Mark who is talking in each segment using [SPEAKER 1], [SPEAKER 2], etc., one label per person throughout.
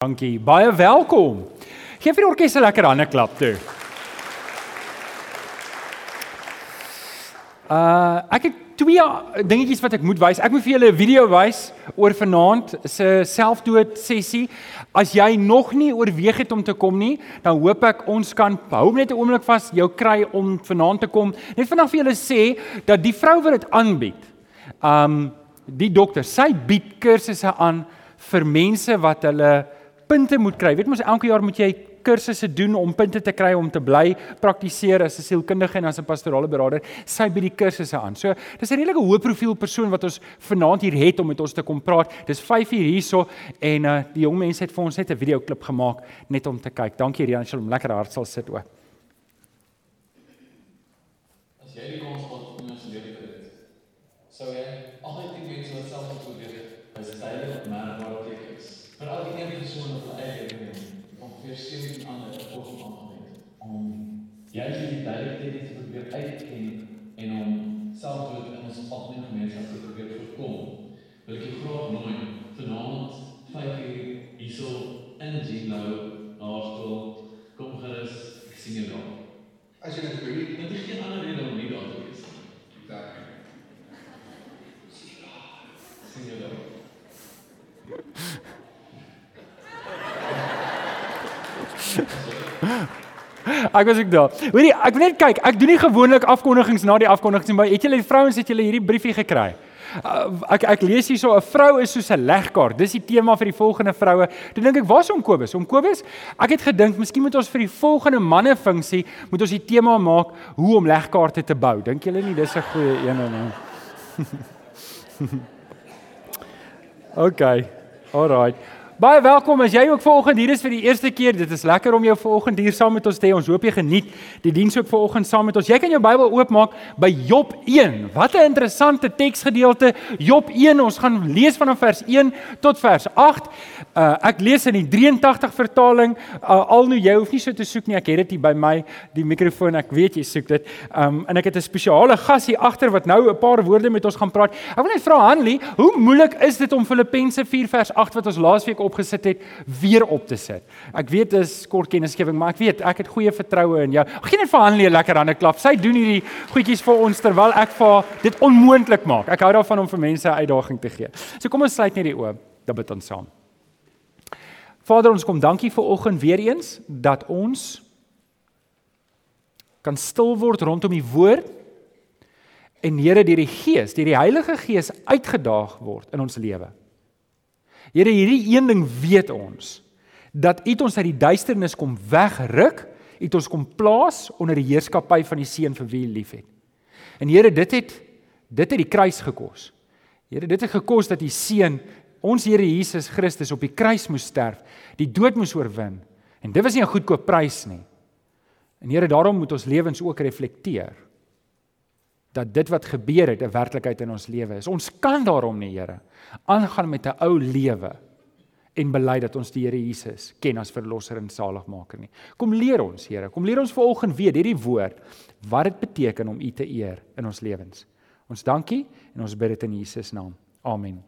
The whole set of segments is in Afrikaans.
[SPEAKER 1] Dankie. Baie welkom. Geef vir die orkes 'n lekker hande klap toe. Uh ek het twee dingetjies wat ek moet wys. Ek moet vir julle 'n video wys oor vanaand se selfdood sessie. As jy nog nie oorweeg het om te kom nie, dan hoop ek ons kan hou net 'n oomblik vas jou kry om vanaand te kom. Net vanaand vir julle sê dat die vrou wat dit aanbied, um die dokter, sy bied kursusse aan vir mense wat hulle punte moet kry. Weet mos elke jaar moet jy kursusse doen om punte te kry om te bly praktiseer as 'n sielkundige en as 'n pastorale beraader. Sy by die kursusse aan. So, dis 'n redelike hoë profiel persoon wat ons vanaand hier het om met ons te kom praat. Dis 5uur hierso en uh die jong mense het vir ons net 'n video klip gemaak net om te kyk. Dankie Rian, sal hom lekker hard sal sit ook.
[SPEAKER 2] As jy die kans gehad het om ons lewe te red, sou jy altyd die mense wat self geprobeer het, as dit heilige merkbaar tekens. Vir elke een persoon wat hulle eie lewe het, ongeveer 17 ander opvolging aangewend om juist die duidelikheid te probeer uitken en om selfdood in ons algemene gemeenskap te probeer voorkom. Wil ek jou graag nooi vanaand 5 uur hierso in Gino Hoërskool. Kom gerus, ek sien jou daar.
[SPEAKER 3] As jy dit wil,
[SPEAKER 2] Dit is geen ander rede om nie daar te wees nie.
[SPEAKER 3] dan
[SPEAKER 2] Sien jou daar.
[SPEAKER 1] Ek was ek daar. Jy, ek wil net kyk. Ek doen nie gewoonlik afkondigings na die afkondigings nie, maar het julle die vrouens het julle hierdie briefie gekry? Uh, ek ek lees hier so 'n vrou is soos 'n legkaart. Dis die tema vir die volgende vroue. Toe dink ek, waar's hom Kobus? Om Kobus? Ek het gedink miskien moet ons vir die volgende manne funksie moet ons die tema maak hoe om legkaarte te bou. Dink julle nie dis 'n goeie een en nou? Okay. Alraai. Baie welkom as jy ook vanoggend hier is vir die eerste keer. Dit is lekker om jou vanoggend hier saam met ons te hê. Ons hoop jy geniet die diens ook vanoggend saam met ons. Jy kan jou Bybel oopmaak by Job 1. Wat 'n interessante teksgedeelte. Job 1. Ons gaan lees vanaf vers 1 tot vers 8. Uh ek lees in die 83 vertaling. Uh, al nou jy hoef nie so te soek nie. Ek het dit hier by my, die mikrofoon. Ek weet jy soek dit. Um en ek het 'n spesiale gas hier agter wat nou 'n paar woorde met ons gaan praat. Ek wil net vra Hanlie, hoe moeilik is dit om Filippense 4 vers 8 wat ons laasweek opgesit het weer op te sit. Ek weet dis kort kennisgewing, maar ek weet ek het goeie vertroue in jou. Geen net vir Hanlie 'n lekker hande klap. Sy doen hierdie goedjies vir ons terwyl ek vir dit onmoontlik maak. Ek hou daarvan om vir mense 'n uitdaging te gee. So kom ons sluit net die oë. Dan bid ons saam. Vader, ons kom dankie vir oggend weer eens dat ons kan stil word rondom die woord en Here deur die Gees, deur die Heilige Gees uitgedaag word in ons lewe. Here, hierdie een ding weet ons dat U ons uit die duisternis kom wegruk, U ons kom plaas onder die heerskappy van die Seun vir wie U liefhet. En Here, dit het dit het die kruis gekos. Here, dit het gekos dat U seun, ons Here Jesus Christus op die kruis moes sterf, die dood moes oorwin. En dit was nie 'n goedkoop prys nie. En Here, daarom moet ons lewens ook reflekteer dat dit wat gebeur het 'n werklikheid in ons lewe is. Ons kan daarom nie, Here, aangaan met 'n ou lewe en bely dat ons die Here Jesus ken as verlosser en saligmaker nie. Kom leer ons, Here. Kom leer ons vanoggend weer hierdie woord wat dit beteken om U te eer in ons lewens. Ons dankie en ons bid dit in Jesus naam. Amen.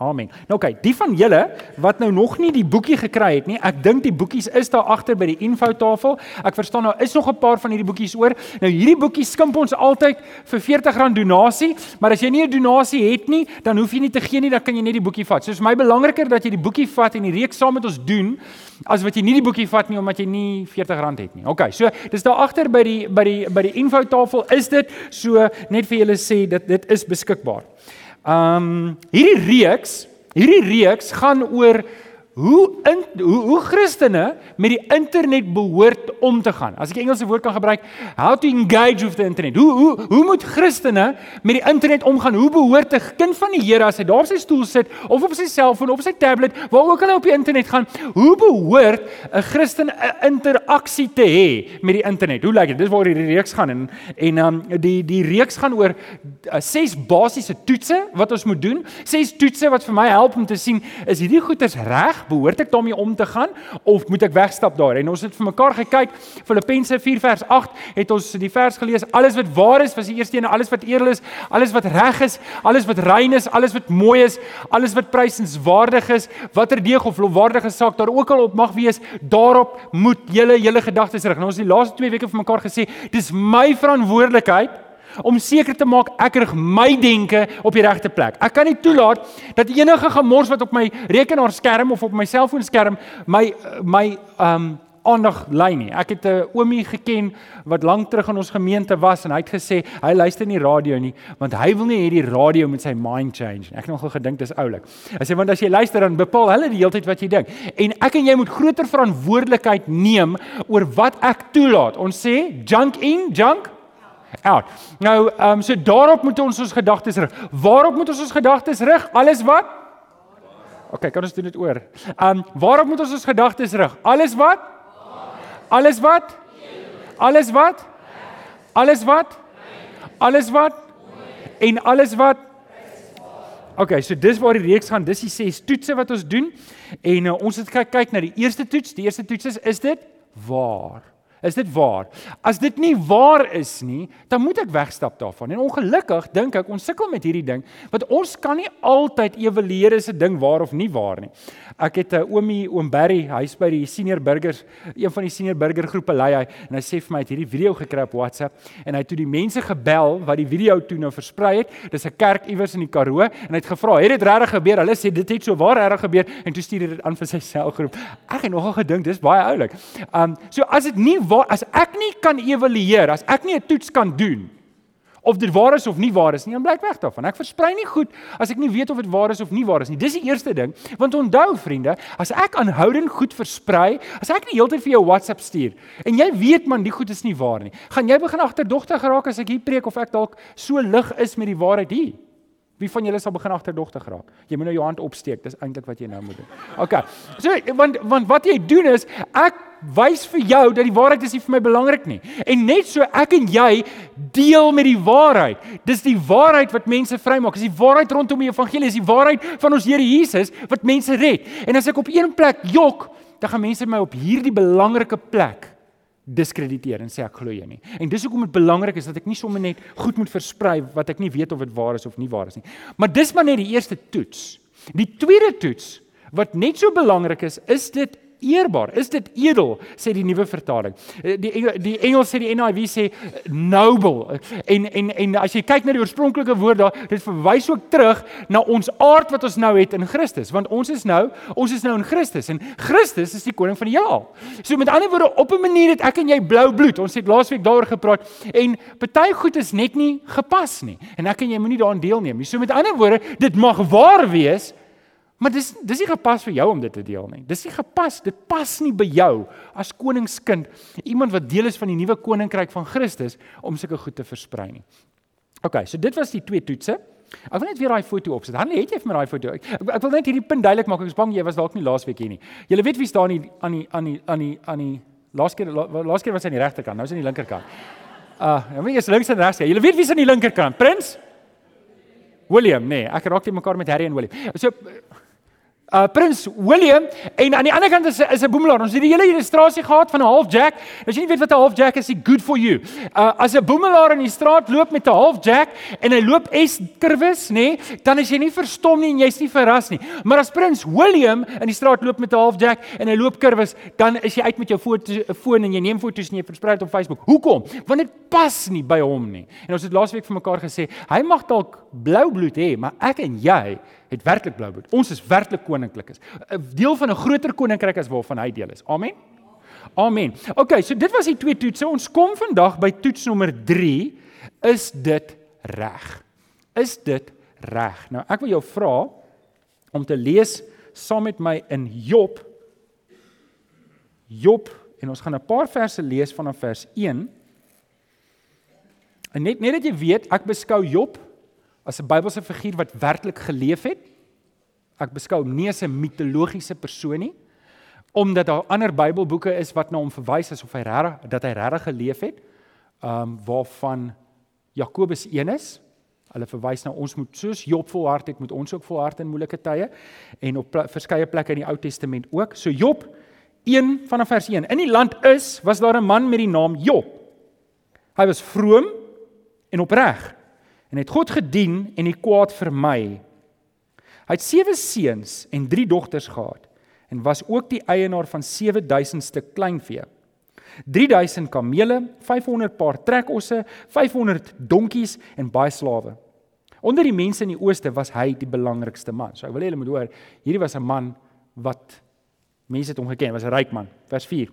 [SPEAKER 1] Amen. Nou oké, okay, die van julle wat nou nog nie die boekie gekry het nie, ek dink die boekies is daar agter by die infotafel. Ek verstaan nou is nog 'n paar van hierdie boekies oor. Nou hierdie boekie skimp ons altyd vir R40 donasie, maar as jy nie 'n donasie het nie, dan hoef jy nie te gee nie, dan kan jy net die boekie vat. So is my belangriker dat jy die boekie vat en die reeks saam met ons doen as wat jy nie die boekie vat nie omdat jy nie R40 het nie. OK, so dis daar agter by die by die by die infotafel is dit so net vir julle sê dit dit is beskikbaar. Ehm um, hierdie reeks, hierdie reeks gaan oor hoe in hoe hoe Christene met die internet behoort om te gaan. As ek Engelse woord kan gebruik, how to engage with the internet. Hoe hoe hoe moet Christene met die internet omgaan? Hoe behoort 'n kind van die Here as hy daar op sy stoel sit of op sy selfoon of op sy tablet, waar ook al hy op die internet gaan, hoe behoort 'n Christen 'n interaksie te hê met die internet? Hoe lyk dit? Dis waar hierdie reeks gaan en en um, die die reeks gaan oor uh, ses basiese toetse wat ons moet doen. Ses toetse wat vir my help om te sien is hierdie goeders reg? Behoort ek daarmee om te gaan of moet ek wegstap daar? En ons het vir mekaar gekyk. Filippense 4 vers 8 het ons die vers gelees. Alles wat waar is, was die eerste een, alles wat edel is, alles wat reg is, alles wat rein is, alles wat mooi is, alles wat prysenswaardig is, watter deeg of lofwaardige saak daar ook al op mag wees, daarop moet julle julle gedagtes rig. Nou ons het die laaste 2 weke vir mekaar gesê, dis my verantwoordelikheid om seker te maak ek rig my denke op die regte plek. Ek kan nie toelaat dat enige gemors wat op my rekenaarskerm of op my selfoonskerm my my um aandag lei nie. Ek het 'n oomie geken wat lank terug in ons gemeente was en hy het gesê hy luister nie radio nie want hy wil nie hê die radio moet sy mind change nie. Ek het nogal gedink dis oulik. Hy sê want as jy luister dan bepaal hulle die hele tyd wat jy dink. En ek en jy moet groter verantwoordelikheid neem oor wat ek toelaat. Ons sê junk in, junk out. Nou, ehm um, so daarop moet ons ons gedagtes rig. Waarop moet ons ons gedagtes rig? Alles wat? OK, kan ons doen dit oor. Ehm um, waarop moet ons ons gedagtes rig? Alles wat? Alles wat? Alles wat? Alles wat? Alles wat? En alles wat? OK, so dis waar die reeks gaan. Dis die ses toetse wat ons doen. En uh, ons het kyk kyk na die eerste toets. Die eerste toets is is dit waar? Is dit waar? As dit nie waar is nie, dan moet ek wegstap daarvan. En ongelukkig dink ek ons sukkel met hierdie ding, want ons kan nie altyd evalueer is 'n ding waar of nie waar nie. Ek het 'n uh, oomie oom Barry, hy's by die senior burgers, een van die senior burger groepe lei hy en hy sê vir my hy het hierdie video gekry op WhatsApp en hy het toe die mense gebel wat die video toe nou versprei het. Dis 'n kerk iewers in die Karoo en hy het gevra, "Het dit regtig gebeur?" Hulle sê dit het so waar regtig gebeur en toe stuur hy dit aan vir sy selgroep. Ek het nogal gedink dis baie oulik. Um so as dit nie waar as ek nie kan evalueer, as ek nie 'n toets kan doen of dit waar is of nie waar is nie, dan bly ek weg daarvan. Ek versprei nie goed as ek nie weet of dit waar is of nie waar is nie. Dis die eerste ding. Want onthou vriende, as ek aanhoudend goed versprei, as ek die hele tyd vir jou WhatsApp stuur en jy weet man, die goed is nie waar nie, gaan jy begin agterdogtig raak as ek hier preek of ek dalk so lig is met die waarheid hier. Wie van julle sal begin agterdogtig raak? Jy moet nou jou hand opsteek. Dis eintlik wat jy nou moet doen. OK. So want want wat jy doen is ek wys vir jou dat die waarheid is nie vir my belangrik nie. En net so ek en jy deel met die waarheid. Dis die waarheid wat mense vrymaak. Dis die waarheid rondom die evangelie. Dis die waarheid van ons Here Jesus wat mense red. En as ek op een plek jok, dan gaan mense my op hierdie belangrike plek diskrediteer en sê ek glo jy nie. En dis hoekom dit belangrik is dat ek nie sommer net goed moet versprei wat ek nie weet of dit waar is of nie waar is nie. Maar dis maar net die eerste toets. Die tweede toets wat net so belangrik is, is dit eerbaar? Is dit edel? sê die nuwe vertaling. Eh, die die Engels sê die NIV sê noble. En en en as jy kyk na die oorspronklike woord daar, dit verwys ook terug na ons aard wat ons nou het in Christus, want ons is nou, ons is nou in Christus en Christus is die koning van die heelal. So met ander woorde op 'n manier het ek en jy blou bloed. Ons het laasweek daaroor gepraat en party goed is net nie gepas nie. En ek en jy moenie daaraan deelneem nie. So met ander woorde, dit mag waar wees, Maar dis dis nie gepas vir jou om dit te deel nie. Dis nie gepas, dit pas nie by jou as koningskind, iemand wat deel is van die nuwe koninkryk van Christus om sulke goed te versprei nie. OK, so dit was die twee toetse. Ek wil net weer daai foto opsit. Dan het jy vir my daai foto. Ek, ek wil net hierdie punt duidelik maak. Ek is bang jy was dalk nie laasweek hier nie. Jy weet wie staan hier aan die aan die aan die aan die laaste keer laaste keer was hy aan die regterkant, nou is hy aan die linkerkant. Uh, nou weet jy is links en regs. Jy weet wie is aan die linkerkant? Prins William, nee, ek raak nie mekaar met Harry en William. So uh Prins William en aan die ander kant is is 'n boemelaar. Ons het die hele illustrasie gehad van 'n half jack. As jy nie weet wat 'n half jack is, is good for you. Uh as 'n boemelaar in die straat loop met 'n half jack en hy loop S-kurwes, nê, nee, dan is jy nie verstom nie en jy's nie verras nie. Maar as Prins William in die straat loop met 'n half jack en hy loop kurwes, dan is jy uit met jou foon en jy neem foto's en jy versprei dit op Facebook. Hoekom? Want dit pas nie by hom nie. En ons het laasweek vir mekaar gesê, hy mag dalk blou bloed hê, maar ek en jy het werklik blou bloed. Ons is werklik koninklik is. 'n Deel van 'n groter koninkryk as waarvan hy deel is. Amen. Amen. OK, so dit was die twee toetse. Ons kom vandag by toets nommer 3. Is dit reg? Is dit reg? Nou ek wil jou vra om te lees saam met my in Job Job en ons gaan 'n paar verse lees vanaf vers 1. En net net dat jy weet, ek beskou Job as 'n Bybelse figuur wat werklik geleef het. Ek beskou hom nie as 'n mitologiese persoon nie, omdat daar ander Bybelboeke is wat na hom verwys asof hy regtig dat hy regtig geleef het. Um waarvan Jakobus 1 is Hulle verwys na ons moet soos Job volhard het, moet ons ook volhard in moeilike tye en op pl verskeie plekke in die Ou Testament ook. So Job 1 vanaf vers 1. In die land is was daar 'n man met die naam Job. Hy was vroom en opreg en het God gedien en die kwaad vermy. Hy het sewe seuns en drie dogters gehad en was ook die eienaar van 7000 stuk kleinvee. 3000 kamele, 500 paar trekosse, 500 donkies en baie slawe. Onder die mense in die ooste was hy die belangrikste man. So ek wil hê julle moet hoor, hierdie was 'n man wat mense het hom geken, was 'n ryk man. Vers 4.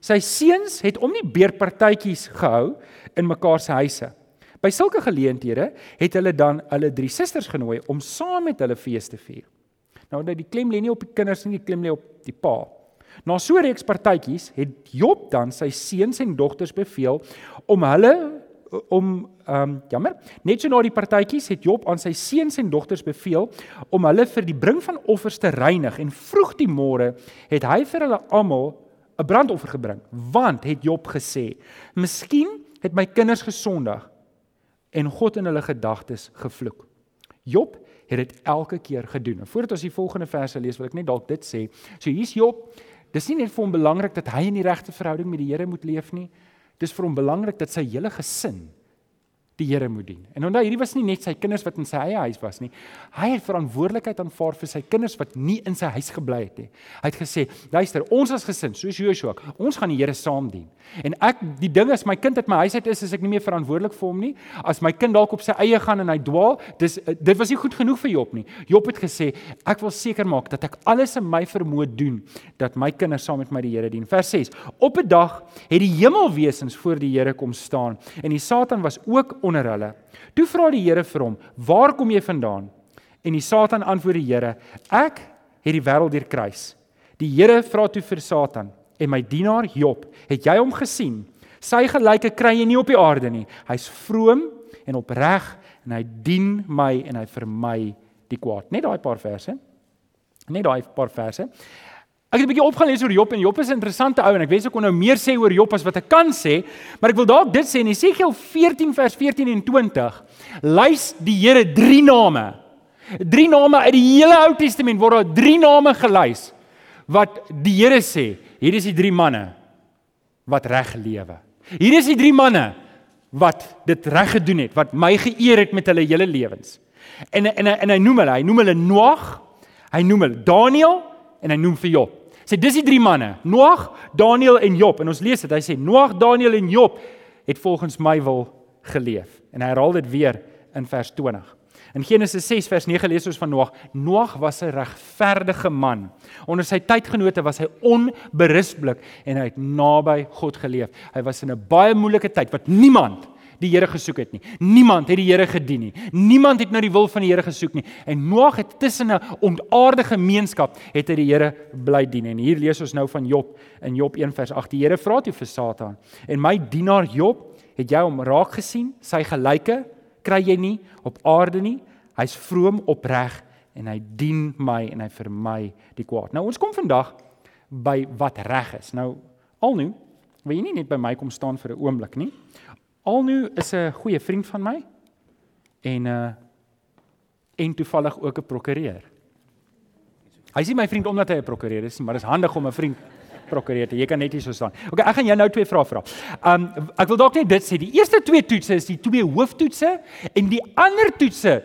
[SPEAKER 1] Sy seuns het om die beerpartytjies gehou in mekaar se huise. By sulke geleenthede het hulle dan hulle drie susters genooi om saam met hulle fees te vier. Nou dat die klem lê nie op die kinders nie, die klem lê op die pa. Na so 'n reeks partytjies het Job dan sy seuns en dogters beveel om hulle om ehm um, jammer, net so na die partytjies het Job aan sy seuns en dogters beveel om hulle vir die bring van offers te reinig en vroeg die môre het hy vir hulle almal 'n brandoffer gebring want het Job gesê miskien het my kinders gesondig en God in hulle gedagtes gevloek Job het dit elke keer gedoen. Voordat ons die volgende verse lees, wil ek net dalk dit sê. So hier's Job, Dis nie net vir hom belangrik dat hy in die regte verhouding met die Here moet leef nie. Dis vir hom belangrik dat sy hele gesin die Here moet dien. En onthou hierdie was nie net sy kinders wat in sy eie huis was nie. Hy het verantwoordelikheid aanvaar vir sy kinders wat nie in sy huis gebly het nie. Hy het gesê, "Luister, ons as gesin, soos Joshua, ons gaan die Here saam dien." En ek die ding is my kind uit my huis uit is, is ek nie meer verantwoordelik vir hom nie. As my kind dalk op sy eie gaan en hy dwaal, dis dit was nie goed genoeg vir Job nie. Job het gesê, "Ek wil seker maak dat ek alles in my vermoë doen dat my kinders saam met my die Here dien." Vers 6. Op 'n dag het die hemelwesens voor die Here kom staan en die Satan was ook onder hulle. Toe vra die Here vir hom: "Waar kom jy vandaan?" En die Satan antwoord die Here: "Ek het die wêreld deurkruis." Die Here vra toe vir Satan: "En my dienaar Job, het jy hom gesien? Sy gelyke kry jy nie op die aarde nie. Hy's vroom en opreg en hy dien my en hy vermy die kwaad." Net daai paar verse. Net daai paar verse. Ek het 'n bietjie opgelees oor Job en Job is 'n interessante ou en ek wens ek kon nou meer sê oor Job as wat ek kan sê, maar ek wil dalk dit sê in Jesegiel 14 vers 14 en 20. Lys die Here drie name. Drie name uit die hele Ou Testament word daar drie name gelys wat die Here sê, hier is die drie manne wat reg lewe. Hier is die drie manne wat dit reg gedoen het, wat my geëer het met hulle hele lewens. En en en hy noem hulle, hy noem hulle Noag, hy noem hulle Daniël en hy noem vir Job. Sê dis die drie manne, Noag, Daniël en Job. En ons lees dit. Hy sê Noag, Daniël en Job het volgens my wil geleef. En hy herhaal dit weer in vers 20. In Genesis 6 vers 9 lees ons van Noag. Noag was 'n regverdige man. Onder sy tydgenote was hy onberispelik en hy het naby God geleef. Hy was in 'n baie moeilike tyd wat niemand die Here gesoek het nie. Niemand het die Here gedien nie. Niemand het na die wil van die Here gesoek nie. En Noag het tussen 'n ontaarde gemeenskap het hy die Here bly dien. En hier lees ons nou van Job in Job 1 vers 8. Die Here vra toe vir Satan: "En my dienaar Job, het jy hom raak gesien? Sy gelyke kry jy nie op aarde nie. Hy's vroom, opreg en hy dien my en hy vermy die kwaad." Nou ons kom vandag by wat reg is. Nou al nou Wil jy nie net by my kom staan vir 'n oomblik nie? Alnu is 'n goeie vriend van my en uh en toevallig ook 'n prokureur. Hy nie my vriend omdat hy 'n prokureur is maar dit is handig om 'n vriend prokureur te. Jy kan net hier so staan. OK, ek gaan jou nou twee vrae vra. Um ek wil dalk net dit sê. Die eerste twee toetse is die twee hooftoetse en die ander toetse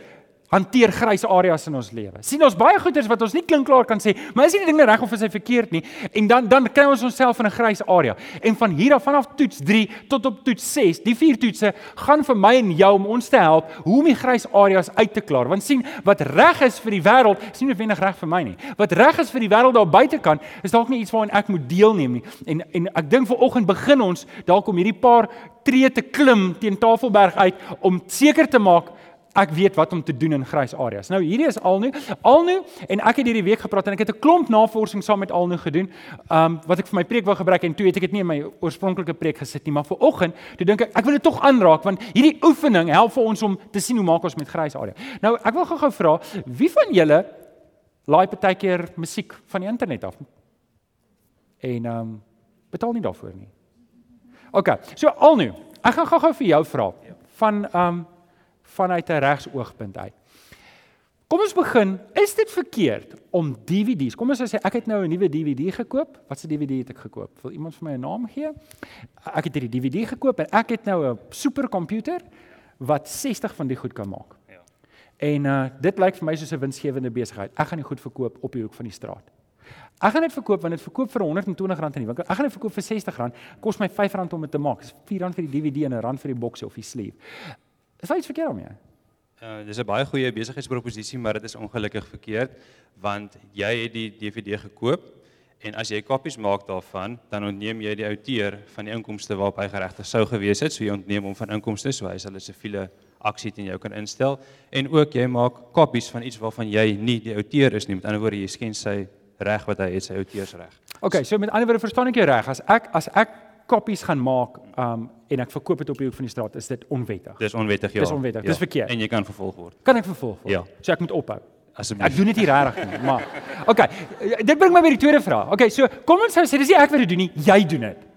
[SPEAKER 1] hanteer grys areas in ons lewe. sien ons baie goeders wat ons nie klinkklaar kan sê, maar is nie die ding reg of is hy verkeerd nie en dan dan kry ons onsself in 'n grys area. En van hier af vanaf toets 3 tot op toets 6, die vier toetse gaan vir my en jou om ons te help hoe om die grys areas uit te klaar. Want sien, wat reg is vir die wêreld, is nie noodwendig reg vir my nie. Wat reg is vir die wêreld daar buitekant, is dalk nie iets waaraan ek moet deelneem nie. En en ek dink vanoggend begin ons dalk om hierdie paar tree te klim teen Tafelberg uit om seker te maak ek weet wat om te doen in grys areas. Nou hierdie is Alnu. Alnu en ek het hierdie week gepraat en ek het 'n klomp navorsing saam met Alnu gedoen. Um wat ek vir my preek wou gebruik en toe het ek dit nie in my oorspronklike preek gesit nie, maar vir oggend, toe dink ek ek wil dit tog aanraak want hierdie oefening help vir ons om te sien hoe maak ons met grys area. Nou ek wil gou-gou vra, wie van julle laai partykeer musiek van die internet af? En um betaal nie daarvoor nie. OK. So Alnu, ek gaan gou-gou vir jou vra van um vanuit 'n regsoogpunt uit. Kom ons begin. Is dit verkeerd om DVD's? Kom ons sê ek het nou 'n nuwe DVD gekoop. Wat 'n DVD het ek gekoop? Wil iemand vir my 'n naam gee? Ek het hierdie DVD gekoop en ek het nou 'n superkomputer wat 60 van die goed kan maak. Ja. En uh dit lyk vir my soos 'n winsgewende besigheid. Ek gaan die goed verkoop op die hoek van die straat. Ek gaan dit verkoop want dit verkoop vir R120 in die winkel. Ek gaan dit verkoop vir R60. Kos my R5 om dit te maak. Dis R4 vir die DVD en 'n rand vir die boksie of die sleeve. Is iets verkeerd daarmee?
[SPEAKER 3] Uh, dis 'n baie goeie besigheidsproposisie, maar dit is ongelukkig verkeerd want jy het die DVD gekoop en as jy kopies maak daarvan, dan ontneem jy die outeur van die inkomste waarop hy geregtig sou gewees het, so jy ontneem hom van inkomste, so hy sal 'n siviele aksie teen jou kan instel en ook jy maak kopies van iets waarvan jy nie die outeur is nie. Met ander woorde, jy skend sy reg wat hy het, sy outeursreg.
[SPEAKER 1] Okay, so met ander woorde verstaan ek jou reg. As ek as ek kopies gaan maak um en ek verkoop dit op die hoek van die straat, is dit onwettig.
[SPEAKER 3] Dis onwettig ja.
[SPEAKER 1] Dis onwettig.
[SPEAKER 3] Ja.
[SPEAKER 1] Dis verkeerd.
[SPEAKER 3] En jy kan vervolg word.
[SPEAKER 1] Kan ek vervolg word?
[SPEAKER 3] Ja.
[SPEAKER 1] So ek moet ophou.
[SPEAKER 3] Asseblief.
[SPEAKER 1] Ek doen dit nie regtig nie, maar okay. Dit bring my by die tweede vraag. Okay, so kom ons sê dis nie ek wat dit doen nie, jy doen dit.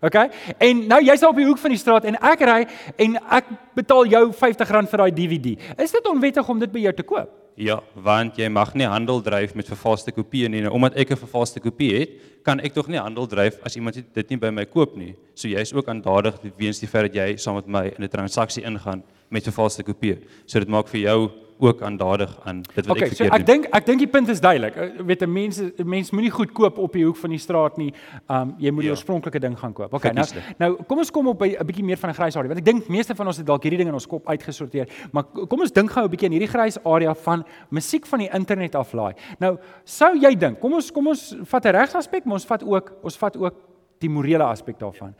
[SPEAKER 1] Okay? En nou jy's daar op die hoek van die straat en ek ry en ek betaal jou R50 vir daai DVD. Is dit onwettig om dit by jou te koop?
[SPEAKER 3] Ja, want jy mag nie handel dryf met vervalste kopieë nie. Nou, omdat ek 'n vervalste kopie het, kan ek tog nie handel dryf as iemand dit nie by my koop nie. So jy's ook aandadig weens die feit dat jy saam met my in 'n transaksie ingaan met vervalste kopieë. So dit maak vir jou ook aandadig aan dit wat
[SPEAKER 1] okay,
[SPEAKER 3] ek verkeerd
[SPEAKER 1] so ek dink ek dink die punt is duidelik. Ek weet 'n mens 'n mens moenie goed koop op die hoek van die straat nie. Um jy moet die
[SPEAKER 3] Ja.
[SPEAKER 1] oorspronklike ding gaan koop. Okay, nou
[SPEAKER 3] Verkieslik.
[SPEAKER 1] nou kom ons kom op by 'n bietjie meer van 'n grys area want ek dink meeste van ons het dalk hierdie ding in ons kop uitgesorteer. Maar kom ons dink gou 'n bietjie aan hierdie grys area van musiek van die internet aflaai. Nou sou jy dink, kom ons kom ons vat 'n regsaspek, maar ons vat ook ons vat ook die morele aspek daarvan.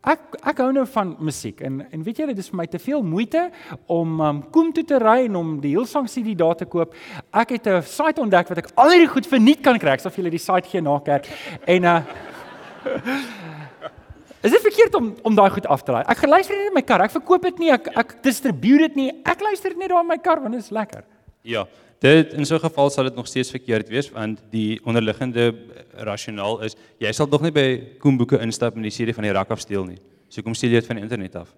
[SPEAKER 1] Ek ek hou nou van musiek en en weet julle dis vir my te veel moeite om um Koem toe te ry en om die Hillsong CD daar te koop. Ek het 'n site ontdek wat ek al hierdie goed verniet kan kry. Ek sal vir julle die site gee na kerk. En uh Is dit verkeerd om om daai goed af te laai? Ek geluister dit in my kar. Ek verkoop dit nie. Ek ek distribueer dit nie. Ek luister dit net daar in my kar want dit is lekker.
[SPEAKER 3] Ja, dit in so 'n geval sal dit nog steeds verkeerd wees want die onderliggende rasionaal is jy sal tog nie by Koemboeke instap en die CD van die rak af steel nie. So kom steel jy dit van die internet af.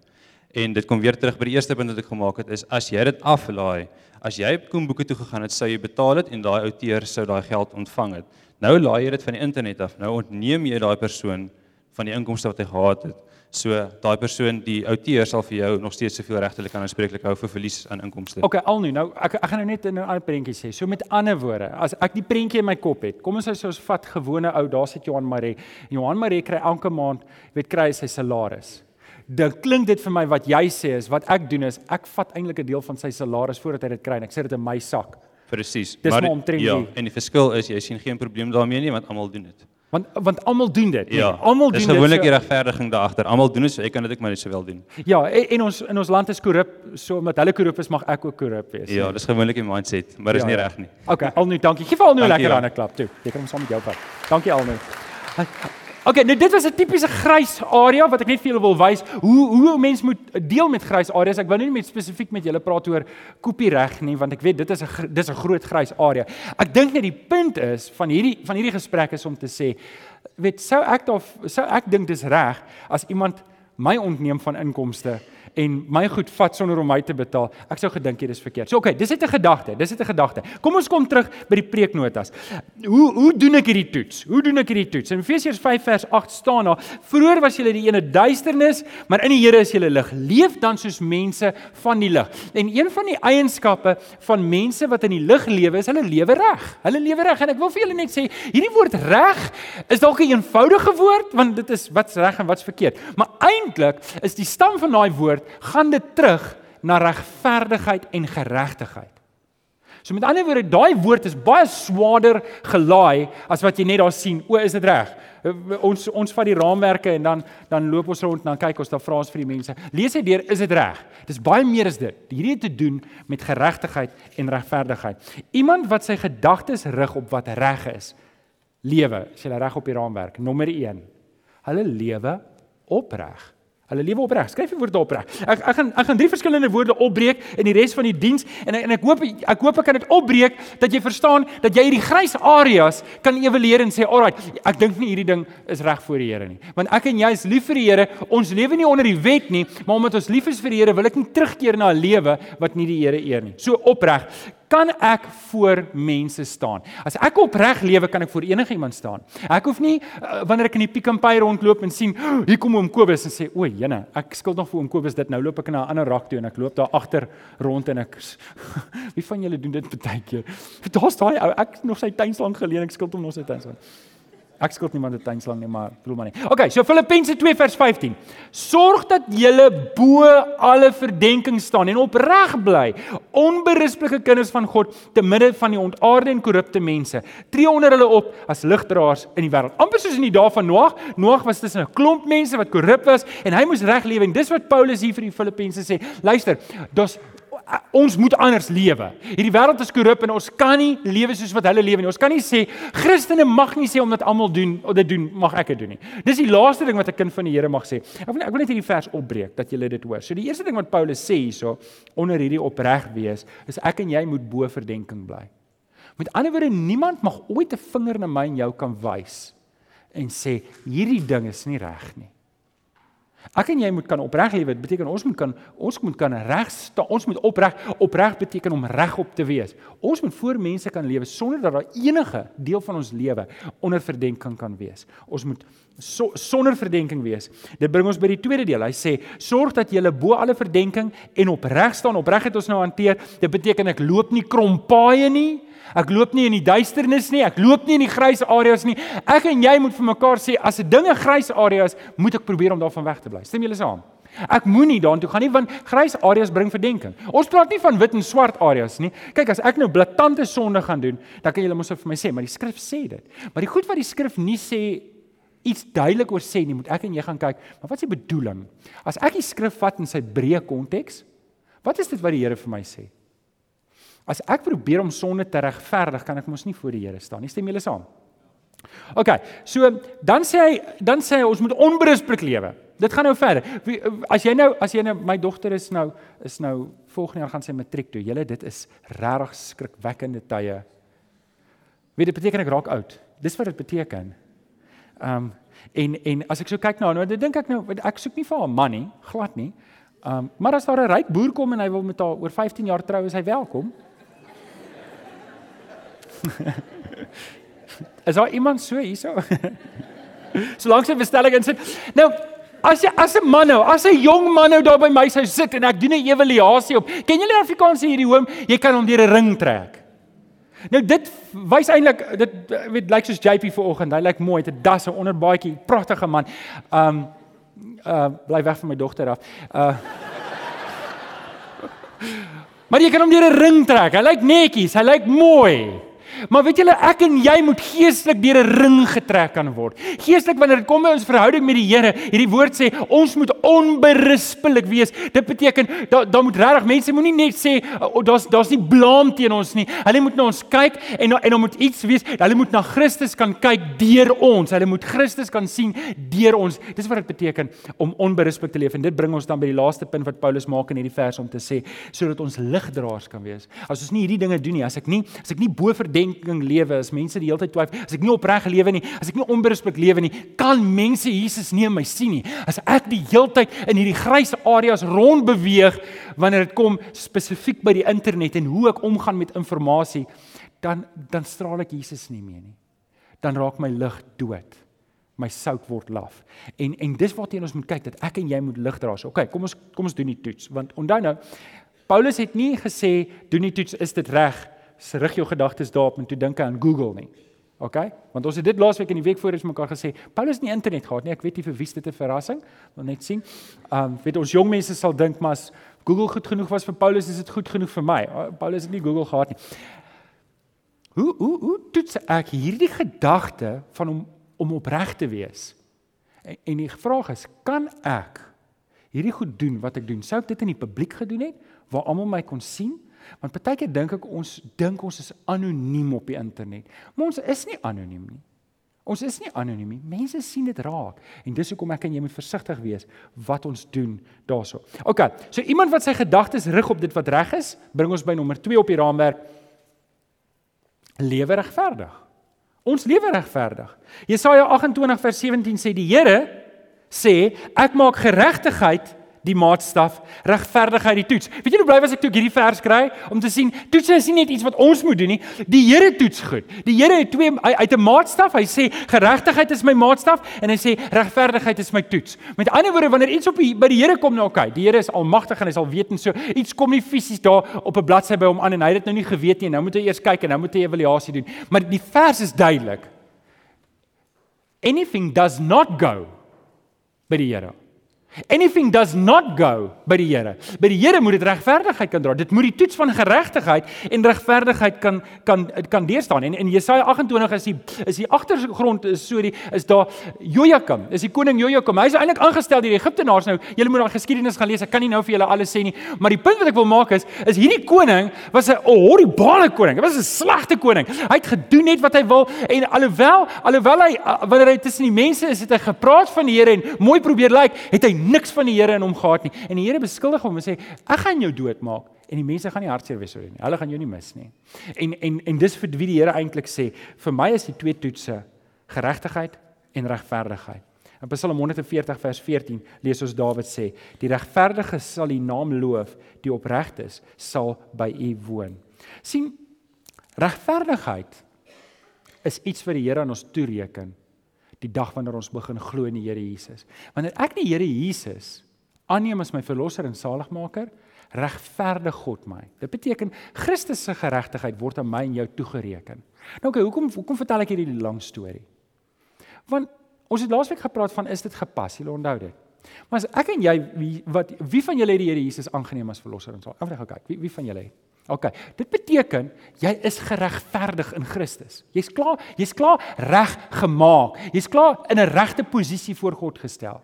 [SPEAKER 3] En dit kom weer terug by die eerste punt wat ek gemaak het is as jy dit aflaai, as jy op Koemboeke toe gegaan het, sou jy betaal het en daai outeur sou daai geld ontvang het. Nou laai jy dit van die internet af. Nou ontneem jy daai persoon van die inkomste wat hy gehad het. So daai persoon, die outeur sal vir jou nog steeds soveel regtelik kan aanspreeklik hou vir verlies aan inkomste.
[SPEAKER 1] Okay, al nu. Nou ek ek gaan nou net 'n ander prentjie sê. So met ander woorde, as ek die prentjie in my kop het, kom ons sê ons vat gewone ou, daar sit Johan Maree. Johan Maree kry elke maand, weet kry hy sy salaris. Dan klink dit vir my wat jy sê is wat ek doen is ek vat eintlik 'n deel van sy salaris voordat hy dit kry en ek sit dit in my sak.
[SPEAKER 3] Presies.
[SPEAKER 1] Dis maar omtrent
[SPEAKER 3] ja,
[SPEAKER 1] die-
[SPEAKER 3] en die verskil is jy sien geen probleem daarmee nie want almal doen dit.
[SPEAKER 1] Want want almal doen dit. nee.
[SPEAKER 3] Ja.
[SPEAKER 1] almal doen
[SPEAKER 3] Dis
[SPEAKER 1] dit.
[SPEAKER 3] gewoonlik
[SPEAKER 1] so-
[SPEAKER 3] die regverdiging daar agter. Almal doen dit, so ek kan dit ook maar net sowel doen.
[SPEAKER 1] Ja, en, en ons in ons land is korrup, so omdat hulle korrup is, mag ek ook korrup wees.
[SPEAKER 3] Ja, dis gewoonlik die mindset, maar dis
[SPEAKER 1] Ja,
[SPEAKER 3] nie
[SPEAKER 1] ja.
[SPEAKER 3] reg nie.
[SPEAKER 1] Okay, Alnu, dankie. Geef al nou 'n lekker
[SPEAKER 3] ja.
[SPEAKER 1] ander klap toe. Kan hom saam met jou vat. Dankie Alnu. Okay, nou dit was 'n tipiese grys area wat ek net vir julle wil wys hoe hoe 'n mens moet deel met grys areas. Ek wou nie met spesifiek met julle praat oor kopiereg nie, want ek weet dit is 'n dis 'n groot grys area. Ek dink net die punt is van hierdie van hierdie gesprek is om te sê, weet sou ek daar sou ek dink dis reg as iemand my ontneem van inkomste en my goed vat sonder om my te betaal. Ek sou gedink dit is verkeerd. So okay, dis net 'n gedagte. Dis net 'n gedagte. Kom ons kom terug by die preeknotas. Hoe hoe doen ek hierdie toets? Hoe doen ek hierdie toets? In Efesiërs 5 vers 8 staan daar: "Vroeër was julle die ene duisternis, maar in die Here is julle lig. Leef dan soos mense van die lig." En een van die eienskappe van mense wat in die lig lewe is hulle lewe reg. Hulle lewe reg en ek wil vir julle net sê, hierdie woord reg is dalk 'n eenvoudige woord want dit is wat's reg en wat's verkeerd. Maar eintlik is die stam van daai woord gaan dit terug na regverdigheid en geregtigheid. So met ander woorde, daai woord is baie swaarder gelaai as wat jy net daar sien. O, is dit reg? Ons ons vat die raamwerke en dan dan loop ons rond en dan kyk ons dan vra ons vir die mense. Lees dit deur, is dit reg? Dis baie meer as dit. Hierdie het te doen met geregtigheid en regverdigheid. Iemand wat sy gedagtes rig op wat reg is, lewe, as jy reg op die raamwerk. Nommer 1. Hulle lewe opreg. Hulle lewe opreg. Skryf die woorde opreg. Ek ek gaan ek gaan drie verskillende woorde opbreek in die res van die diens en en ek hoop ek hoop ek kan dit opbreek dat jy verstaan dat jy hierdie grys areas kan evalueer en sê, "Alraai, ek dink nie hierdie ding is reg voor die Here nie." Want ek en jy is lief vir die Here. Ons lewe nie onder die wet nie, maar omdat ons lief is vir die Here, wil ek nie terugkeer na 'n lewe wat nie die Here eer nie. So opreg kan ek voor mense staan. As ek opreg lewe, kan ek voor enige iemand staan. Ek hoef nie uh, wanneer ek in die Pick n Pay rondloop en sien, oh, hier kom oom Kobus en sê, "O, jene, ek skuld nog vir oom Kobus dit. Nou loop ek na 'n ander rak toe en ek loop daar agter rond en ek Wie van julle doen dit baie keer? Daar's daai ou, ek nog sy tuinslang geleen, ek skuld hom nog sy tuinslang. Ek skuld niemand 'n tuinslang nie, maar bedoel maar nie. Okay, so Filippense 2 vers 15. Sorg dat julle bo alle verdenking staan en opreg bly, onberispelike kinders van God te midde van die ontaarde en korrupte mense. Tree onder hulle op as ligdraers in die wêreld. Amper soos in die dae van Noag. Noag was tussen 'n klomp mense wat korrup was en hy moes reg lewe en dis wat Paulus hier vir die Filippense sê. Luister, daar's ons moet anders lewe. Hierdie wêreld is korrup en ons kan nie lewe soos wat hulle lewe nie. Ons kan nie sê Christene mag nie sê omdat almal doen of dit doen, mag ek dit doen nie. Dis die laaste ding wat 'n kind van die Here mag sê. Ek wil ek wil net hierdie vers opbreek dat julle dit hoor. So die eerste ding wat Paulus sê hierso onder hierdie opreg wees, is ek en jy moet bo verdenking bly. Met ander woorde, niemand mag ooit 'n vinger na my en jou kan wys en sê hierdie ding is nie reg nie. Ek en jy moet kan opreg lewe. Dit beteken ons moet kan ons moet kan reg staan. Ons moet opreg opreg beteken om regop te wees. Ons moet voor mense kan lewe sonder dat daar enige deel van ons lewe onder verdenking kan wees. Ons moet so, sonder verdenking wees. Dit bring ons by die tweede deel. Hy sê: "Sorg dat jy bo alle verdenking en opreg staan." Opreg het ons nou hanteer. Dit beteken ek loop nie krompaaie nie. Ek loop nie in die duisternis nie, ek loop nie in die grys areas nie. Ek en jy moet vir mekaar sê as 'n ding 'n grys area is, moet ek probeer om daarvan weg te bly. Stem julle saam? Ek moenie daartoe gaan nie want grys areas bring verdenking. Ons praat nie van wit en swart areas nie. Kyk, as ek nou blaatante sonde gaan doen, dan kan julle mos vir my sê, maar die skrif sê dit. Maar die goed wat die skrif nie sê iets duidelik oor sê nie, moet ek en jy gaan kyk, maar wat is die bedoeling? As ek die skrif vat in sy breë konteks, wat is dit wat die Here vir my sê? As ek probeer om sonde te regverdig, kan ek mos nie voor die Here staan nie. Stem julle saam? OK. So dan sê hy dan sê hy ons moet onberisplik lewe. Dit gaan nou verder. As jy nou as jy nou my dogter is nou is nou volgende jaar gaan sy matriek doen. Julle dit is regtig skrikwekkende tye. Weet dit beteken ek raak oud. Dis wat dit beteken. Ehm um, en en as ek so kyk nou, nou dink ek nou ek soek nie vir haar man nie, glad nie. Ehm um, maar as daar 'n ryk boer kom en hy wil met haar oor 15 jaar trou, is hy welkom. Is daar iemand so hierso? Solank sy bestelling insit. Nou, as jy as 'n man nou, as 'n jong man nou daar by my sou sit en ek doen 'n evaluasie op. Ken julle Afrikaans hierdie hoom, jy kan hom deur 'n ring trek. Nou dit wys eintlik dit weet lyk soos JP vanoggend. Hy lyk mooi, het 'n das, 'n onderbaadjie, pragtige man. Um uh bly weg van my dogter af. Uh Maar jy kan hom deur 'n ring trek. Hy lyk netjies, hy lyk mooi. Maar weet julle, ek en jy moet geestelik deur 'n ring getrek kan word. Geestelik wanneer dit kom by ons verhouding met die Here, hierdie woord sê ons moet onberispelik wees. Dit beteken daar daar moet regtig mense moenie net sê oh, daar's daar's nie blaam teen ons nie. Hulle moet na ons kyk en en dan moet iets wees. Hulle moet na Christus kan kyk deur ons. Hulle moet Christus kan sien deur ons. Dis wat dit beteken om onberispelik te leef en dit bring ons dan by die laaste punt wat Paulus maak in hierdie vers om te sê sodat ons ligdraers kan wees. As ons nie hierdie dinge doen nie, as ek nie as ek nie bo verdien verdenking lewe, as mense die hele tyd twyfel, as ek nie opreg lewe nie, as ek nie onberisplik lewe nie, kan mense Jesus nie in my sien nie. As ek die hele tyd in hierdie grys areas rond beweeg wanneer dit kom spesifiek by die internet en hoe ek omgaan met inligting, dan dan straal ek Jesus nie meer nie. Dan raak my lig dood. My sout word laf. En en dis waarteen ons moet kyk dat ek en jy moet lig dra. So, okay, kom ons kom ons doen die toets want onthou nou Paulus het nie gesê doen die toets is dit reg rig jou gedagtes daarop en toe dink aan Google nie. OK? Want ons het dit laasweek in die week voor eens mekaar gesê, Paulus het nie internet gehad nie. Ek weet nie vir wie dit 'n verrassing, wil net sien. Um weet ons jong mense sal dink maar as Google goed genoeg was vir Paulus, is dit goed genoeg vir my. Uh, Paulus het nie Google gehad nie. Hoe hoe hoe toets ek hierdie gedagte van om om opreg te wees? En, en die vraag is, kan ek hierdie goed doen wat ek doen? Sou ek dit in die publiek gedoen het waar almal my kon sien? Want baie keer dink ek ons dink ons is anoniem op die internet. Maar ons is nie anoniem nie. Ons is nie anoniem nie. Mense sien dit raak. En dis hoekom ek en jy moet versigtig wees wat ons doen daaroor. OK. So iemand wat sy gedagtes rig op dit wat reg is, bring ons by nommer 2 op die raamwerk. Lewe regverdig. Ons lewe regverdig. Jesaja 28 vers 17 sê die Here sê ek maak geregtigheid die maatstaf, regverdigheid die toets. Weet jy hoe bly was ek toe ek hierdie vers kry om te sien toets is nie net iets wat ons moet doen nie. Die Here toets goed. Die Here het twee uit 'n maatstaf. Hy sê geregtigheid is my maatstaf en hy sê regverdigheid is my toets. Met ander woorde wanneer iets op die, by die Here kom nou okay, die Here is almagtig en hy sal weet en so iets kom nie fisies daar op 'n bladsy by hom aan en hy het dit nou nie geweet nie. Nou moet hy eers kyk en nou moet hy evaluasie doen. Maar die vers is duidelik. Anything does not go by die Here. Anything does not go by die Here. By die Here moet dit regverdigheid kan dra. Dit moet die toets van geregtigheid en regverdigheid kan kan kan deurstaan. En in Jesaja 28 is die is die agtergrond is so die is daar Jojakim. Is die koning Jojakim. Hy is eintlik aangestel deur die Egiptenaars nou. Julle moet daai geskiedenis gaan lees. Ek kan nie nou vir julle alles sê nie, maar die punt wat ek wil maak is is hierdie koning was 'n horribale koning. Hy was 'n slegte koning. Hy het gedoen net wat hy wil en alhoewel alhoewel hy wanneer hy tussen die mense is, het hy gepraat van die Here en mooi probeer lyk, like, het hy niks van die Here in hom gehad nie. En die Here beskuldig hom en sê ek gaan jou doodmaak en die mense gaan nie hartseer wees oor jou nie. Hulle gaan jou nie mis nie. En en en dis vir wie die Here eintlik sê, vir my is die twee toetse geregtigheid en regverdigheid. In Psalm 140 vers 14 lees ons Dawid sê, die regverdige sal U naam loof, die opregtes sal by U woon. sien regverdigheid is iets wat die Here aan ons toereken die dag wanneer ons begin glo in die Here Jesus. Wanneer ek die Here Jesus aanneem as my verlosser en saligmaker, regverdig God my. Dit beteken Christus se geregtigheid word aan my en jou toegereken. Nou okay, hoekom hoekom vertel ek hierdie lang storie? Want ons het laasweek gepraat van is dit gepas? Jy onthou dit. Maar as ek en jy wie wat wie van julle het die Here Jesus aangeneem as verlosser en saligmaker? Ek kyk, wie wie van julle het? OK. Dit beteken jy is geregverdig in Christus. Jy's klaar, jy's klaar reg gemaak. Jy's klaar in 'n regte posisie voor God gestel.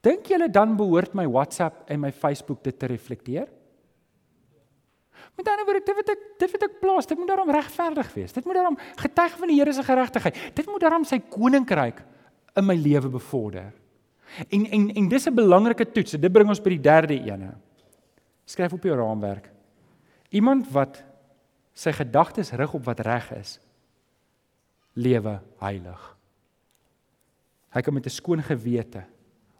[SPEAKER 1] Dink julle dan behoort my WhatsApp en my Facebook dit te reflekteer? Met ander woorde, dit wat ek dit wat ek plaas, dit moet daarom regverdig wees. Dit moet daarom getuig van die Here se geregtigheid. Dit moet daarom sy koninkryk in my lewe bevorder. En en en dis 'n belangrike toets. Dit bring ons by die derde ene. Skryf op jou raamwerk. Iemand wat sy gedagtes rig op wat reg is, lewe heilig. Hy kan met 'n skoon gewete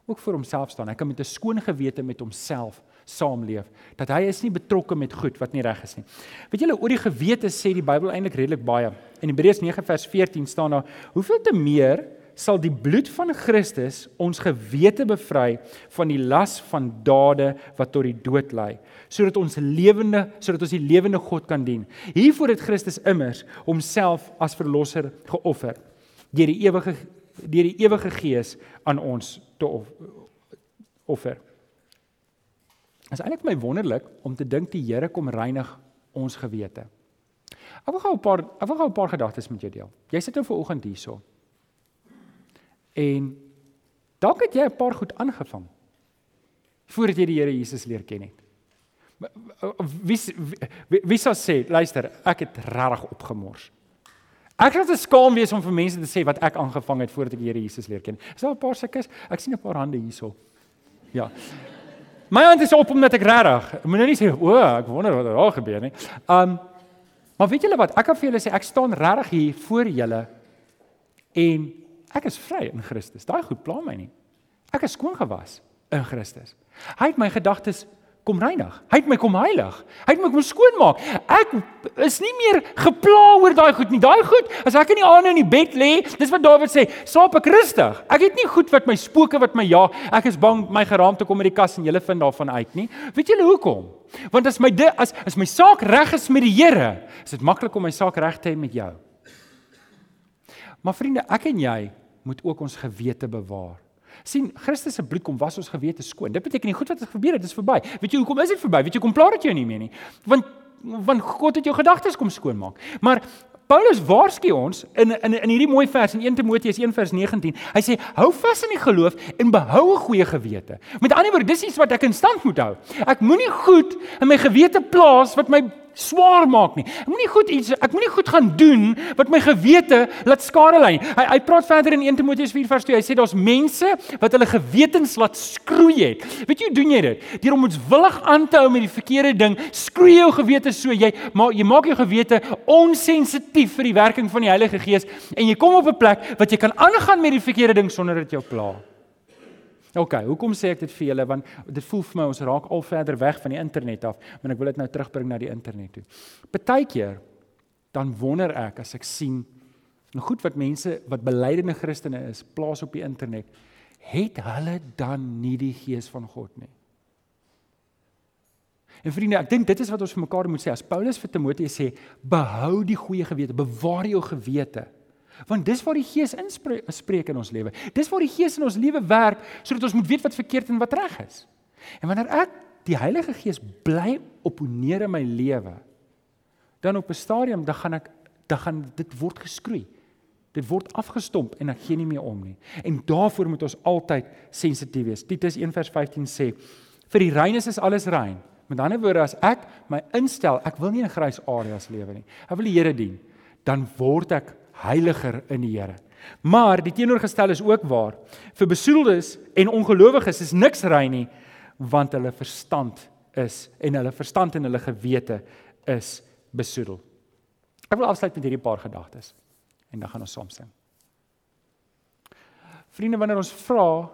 [SPEAKER 1] ook vir homself staan. Hy kan met 'n skoon gewete met homself saamleef dat hy is nie betrokke met goed wat nie reg is nie. Weet julle oor die gewete sê die Bybel eintlik redelik baie. In Hebreërs 9 vers 14 staan daar: "Hoeveel te meer sal die bloed van Christus ons gewete bevry van die las van dade wat tot die dood lei sodat ons lewende sodat ons die lewende God kan dien. Hiervoor het Christus immers homself as verlosser geoffer deur die ewige deur die ewige gees aan ons te offer. Dit is eintlik my wonderlik om te dink die Here kom reinig ons gewete. Ek wil gou 'n paar ek wil gou 'n paar gedagtes met jou deel. Jy sit nou ver oggend hierso. En dalk het jy 'n paar goed aangevang voordat jy die Here Jesus leer ken het. Wie wie, wie sou sê, luister, ek het regtig opgemors. Ek het geskaam wees om vir mense te sê wat ek aangevang het voordat ek die Here Jesus leer ken. Is daar 'n paar sulkes? Ek sien 'n paar hande hierso. Ja. My hand is op omdat ek regtig. Moet nou nie sê o, ek wonder wat daar gebeur nie. Um maar weet julle wat? Ek kan vir julle sê ek staan regtig hier voor julle en Ek is vry in Christus. Daai goed pla my nie. Ek is skoon gewas in Christus. Hy het my gedagtes kom reinig. Hy het my kom heilig. Hy het my kom skoonmaak. Ek is nie meer gepla oor daai goed nie. Daai goed, as ek in die aande in die bed lê, dis wat Dawid sê, slaap ek rustig. Ek het nie goed wat my spooke wat my jaag. Ek is bang my geraamte kom uit die kas en jy vind daarvan uit nie. Weet julle hoekom? Want as my as as my saak reg is met die Here, is dit maklik om my saak reg te hê met jou. Maar vriende, ek en jy moet ook ons gewete bewaar. sien Christus se bloed kom was ons gewete skoon. Dit beteken nie goed wat het gebeur het, dit is verby. Weet jy hoekom is dit verby? Weet jy kom plaar dit jou nie meer nie. Want want God het jou gedagtes kom skoonmaak. Maar Paulus waarsku ons in in in hierdie mooi vers in 1 Timoteus 1 vers 19. Hy sê hou vas in die geloof en behou 'n goeie gewete. Met ander woorde, dis iets wat ek in stand moet hou. Ek moenie goed in my gewete plaas wat my swaar maak nie. Ek moenie goed iets ek moenie goed gaan doen wat my gewete laat skade lei. Hy hy praat verder in 1 Timoteus 4 vers 2. Hy sê daar's mense wat hulle gewetens laat skroei het. Weet jy hoe doen jy dit? Deur om ons willig aan te hou met die verkeerde ding, skroei jou gewete so jy maar jy maak jou gewete onsensitief vir die werking van die Heilige Gees en jy kom op 'n plek wat jy kan aangaan met die verkeerde ding sonder dit jou pla. OK, hoekom sê ek dit vir julle want dit voel vir my ons raak al verder weg van die internet af, maar ek wil dit nou terugbring na die internet toe. Partykeer dan wonder ek as ek sien nou goed wat mense wat belydende Christene is, plaas op die internet, het hulle dan nie die gees van God nie. En vriende, ek dink dit is wat ons vir mekaar moet sê. As Paulus vir Timoteus sê, behou die goeie gewete, bewaar jou gewete. Want dis waar die Gees inspreek in ons lewe. Dis waar die Gees in ons lewe werk sodat ons moet weet wat verkeerd en wat reg is. En wanneer ek die Heilige Gees bly opponeer in my lewe, dan op 'n stadium dan gaan ek dan gaan dit word geskroei. Dit word afgestomp en ek gee nie meer om nie. En daarvoor moet ons altyd sensitief wees. Titus 1:15 sê: "Vir die reines is alles rein." Met ander woorde, as ek my instel, ek wil nie in grys areas lewe nie. Ek wil die Here dien, dan word ek heiliger in die Here. Maar die teenoorgestel is ook waar. Vir besoedeldes en ongelowiges is niks rein nie, want hulle verstand is en hulle verstand en hulle gewete is besoedel. Ek wil afsluit met hierdie paar gedagtes en dan gaan ons saam sing. Vriende, wanneer ons vra,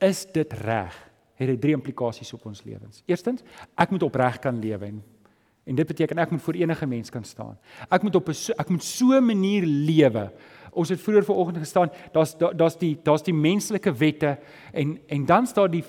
[SPEAKER 1] is dit reg? Het dit drie implikasies op ons lewens. Eerstens, ek moet opreg kan lewe en En dit beteken ek moet voor enige mens kan staan. Ek moet op 'n ek moet so 'n manier lewe. Ons het vroeër vanoggend gestaan, daar's daar's die daar's die menslike wette en en dan staan die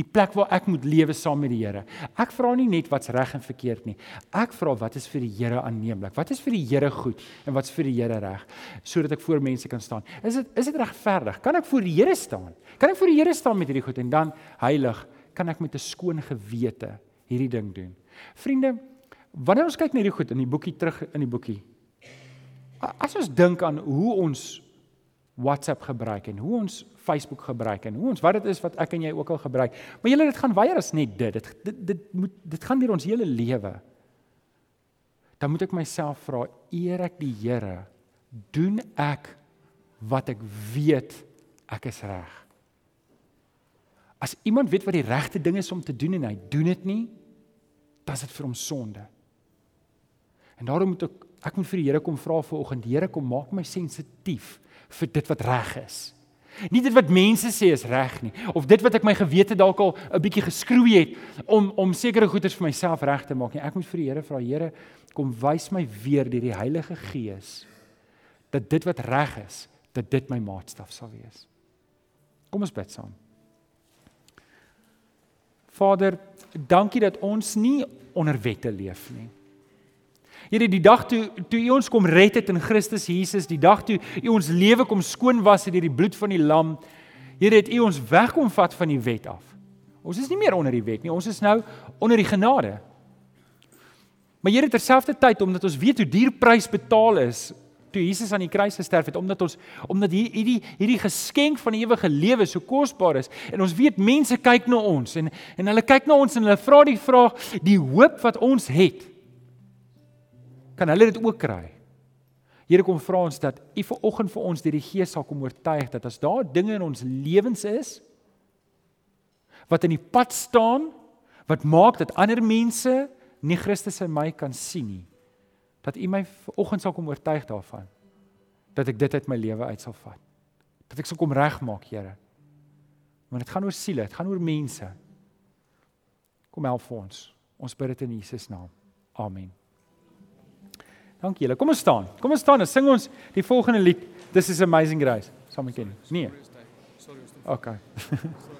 [SPEAKER 1] die plek waar ek moet lewe saam met die Here. Ek vra nie net wat's reg en verkeerd nie. Ek vra wat is vir die Here aanneemlik? Wat is vir die Here goed en wat's vir die Here reg sodat ek voor mense kan staan? Is dit is dit regverdig? Kan ek voor die Here staan? Kan ek voor die Here staan met hierdie goed en dan heilig kan ek met 'n skoon gewete hierdie ding doen? Vriende, wanneer ons kyk na hierdie goed in die boekie terug in die boekie. As ons dink aan hoe ons WhatsApp gebruik en hoe ons Facebook gebruik en hoe ons wat dit is wat ek en jy ook al gebruik. Maar julle dit gaan weier as net dit. Dit dit, dit moet dit gaan deur ons hele lewe. Dan moet ek myself vra, eer ek die Here? Doen ek wat ek weet ek is reg? As iemand weet wat die regte ding is om te doen en hy doen dit nie, is dit vir hom sonde. En daarom moet ek ek moet vir die Here kom vra vanoggend, Here kom maak my sensitief vir dit wat reg is. Nie dit wat mense sê is reg nie of dit wat ek my gewete dalk al 'n bietjie geskroei het om om sekere goeders vir myself reg te maak nie. Ek moet vir die Here vra, Here, kom wys my weer deur die Heilige Gees dat dit wat reg is, dat dit my maatstaf sal wees. Kom ons bid saam. Vader, dankie dat ons nie onder wette leef nie. Here die dag toe toe U ons kom red het in Christus Jesus, die dag toe U ons lewe kom skoon was deur die bloed van die lam, Here het U ons wegkom vat van die wet af. Ons is nie meer onder die wet nie, ons is nou onder die genade. Maar Here terselfdertyd omdat ons weet hoe duur prys betaal is toe Jesus aan die kruis gesterf het omdat ons omdat hierdie hierdie geskenk van die ewige lewe so kosbaar is en ons weet mense kyk na ons en en hulle kyk na ons en hulle vra die vraag die hoop wat ons het kan hulle dit ook kry. Here kom vra ons dat U vanoggend vir ons deur die Gees sal kom oortuig dat as daar dinge in ons lewens is wat in die pad staan wat maak dat ander mense nie Christus in my kan sien nie dat U my vanoggend sal kom oortuig daarvan dat ek dit uit my lewe uit sal vat dat ek sal kom regmaak Here want dit gaan oor siele dit gaan oor mense kom help vir ons ons bid dit in Jesus naam amen Dankie julle. Kom ons staan. Kom ons staan en sing ons die volgende lied. This is amazing grace. Saam met Kenny. Nee. Sorry. Okay.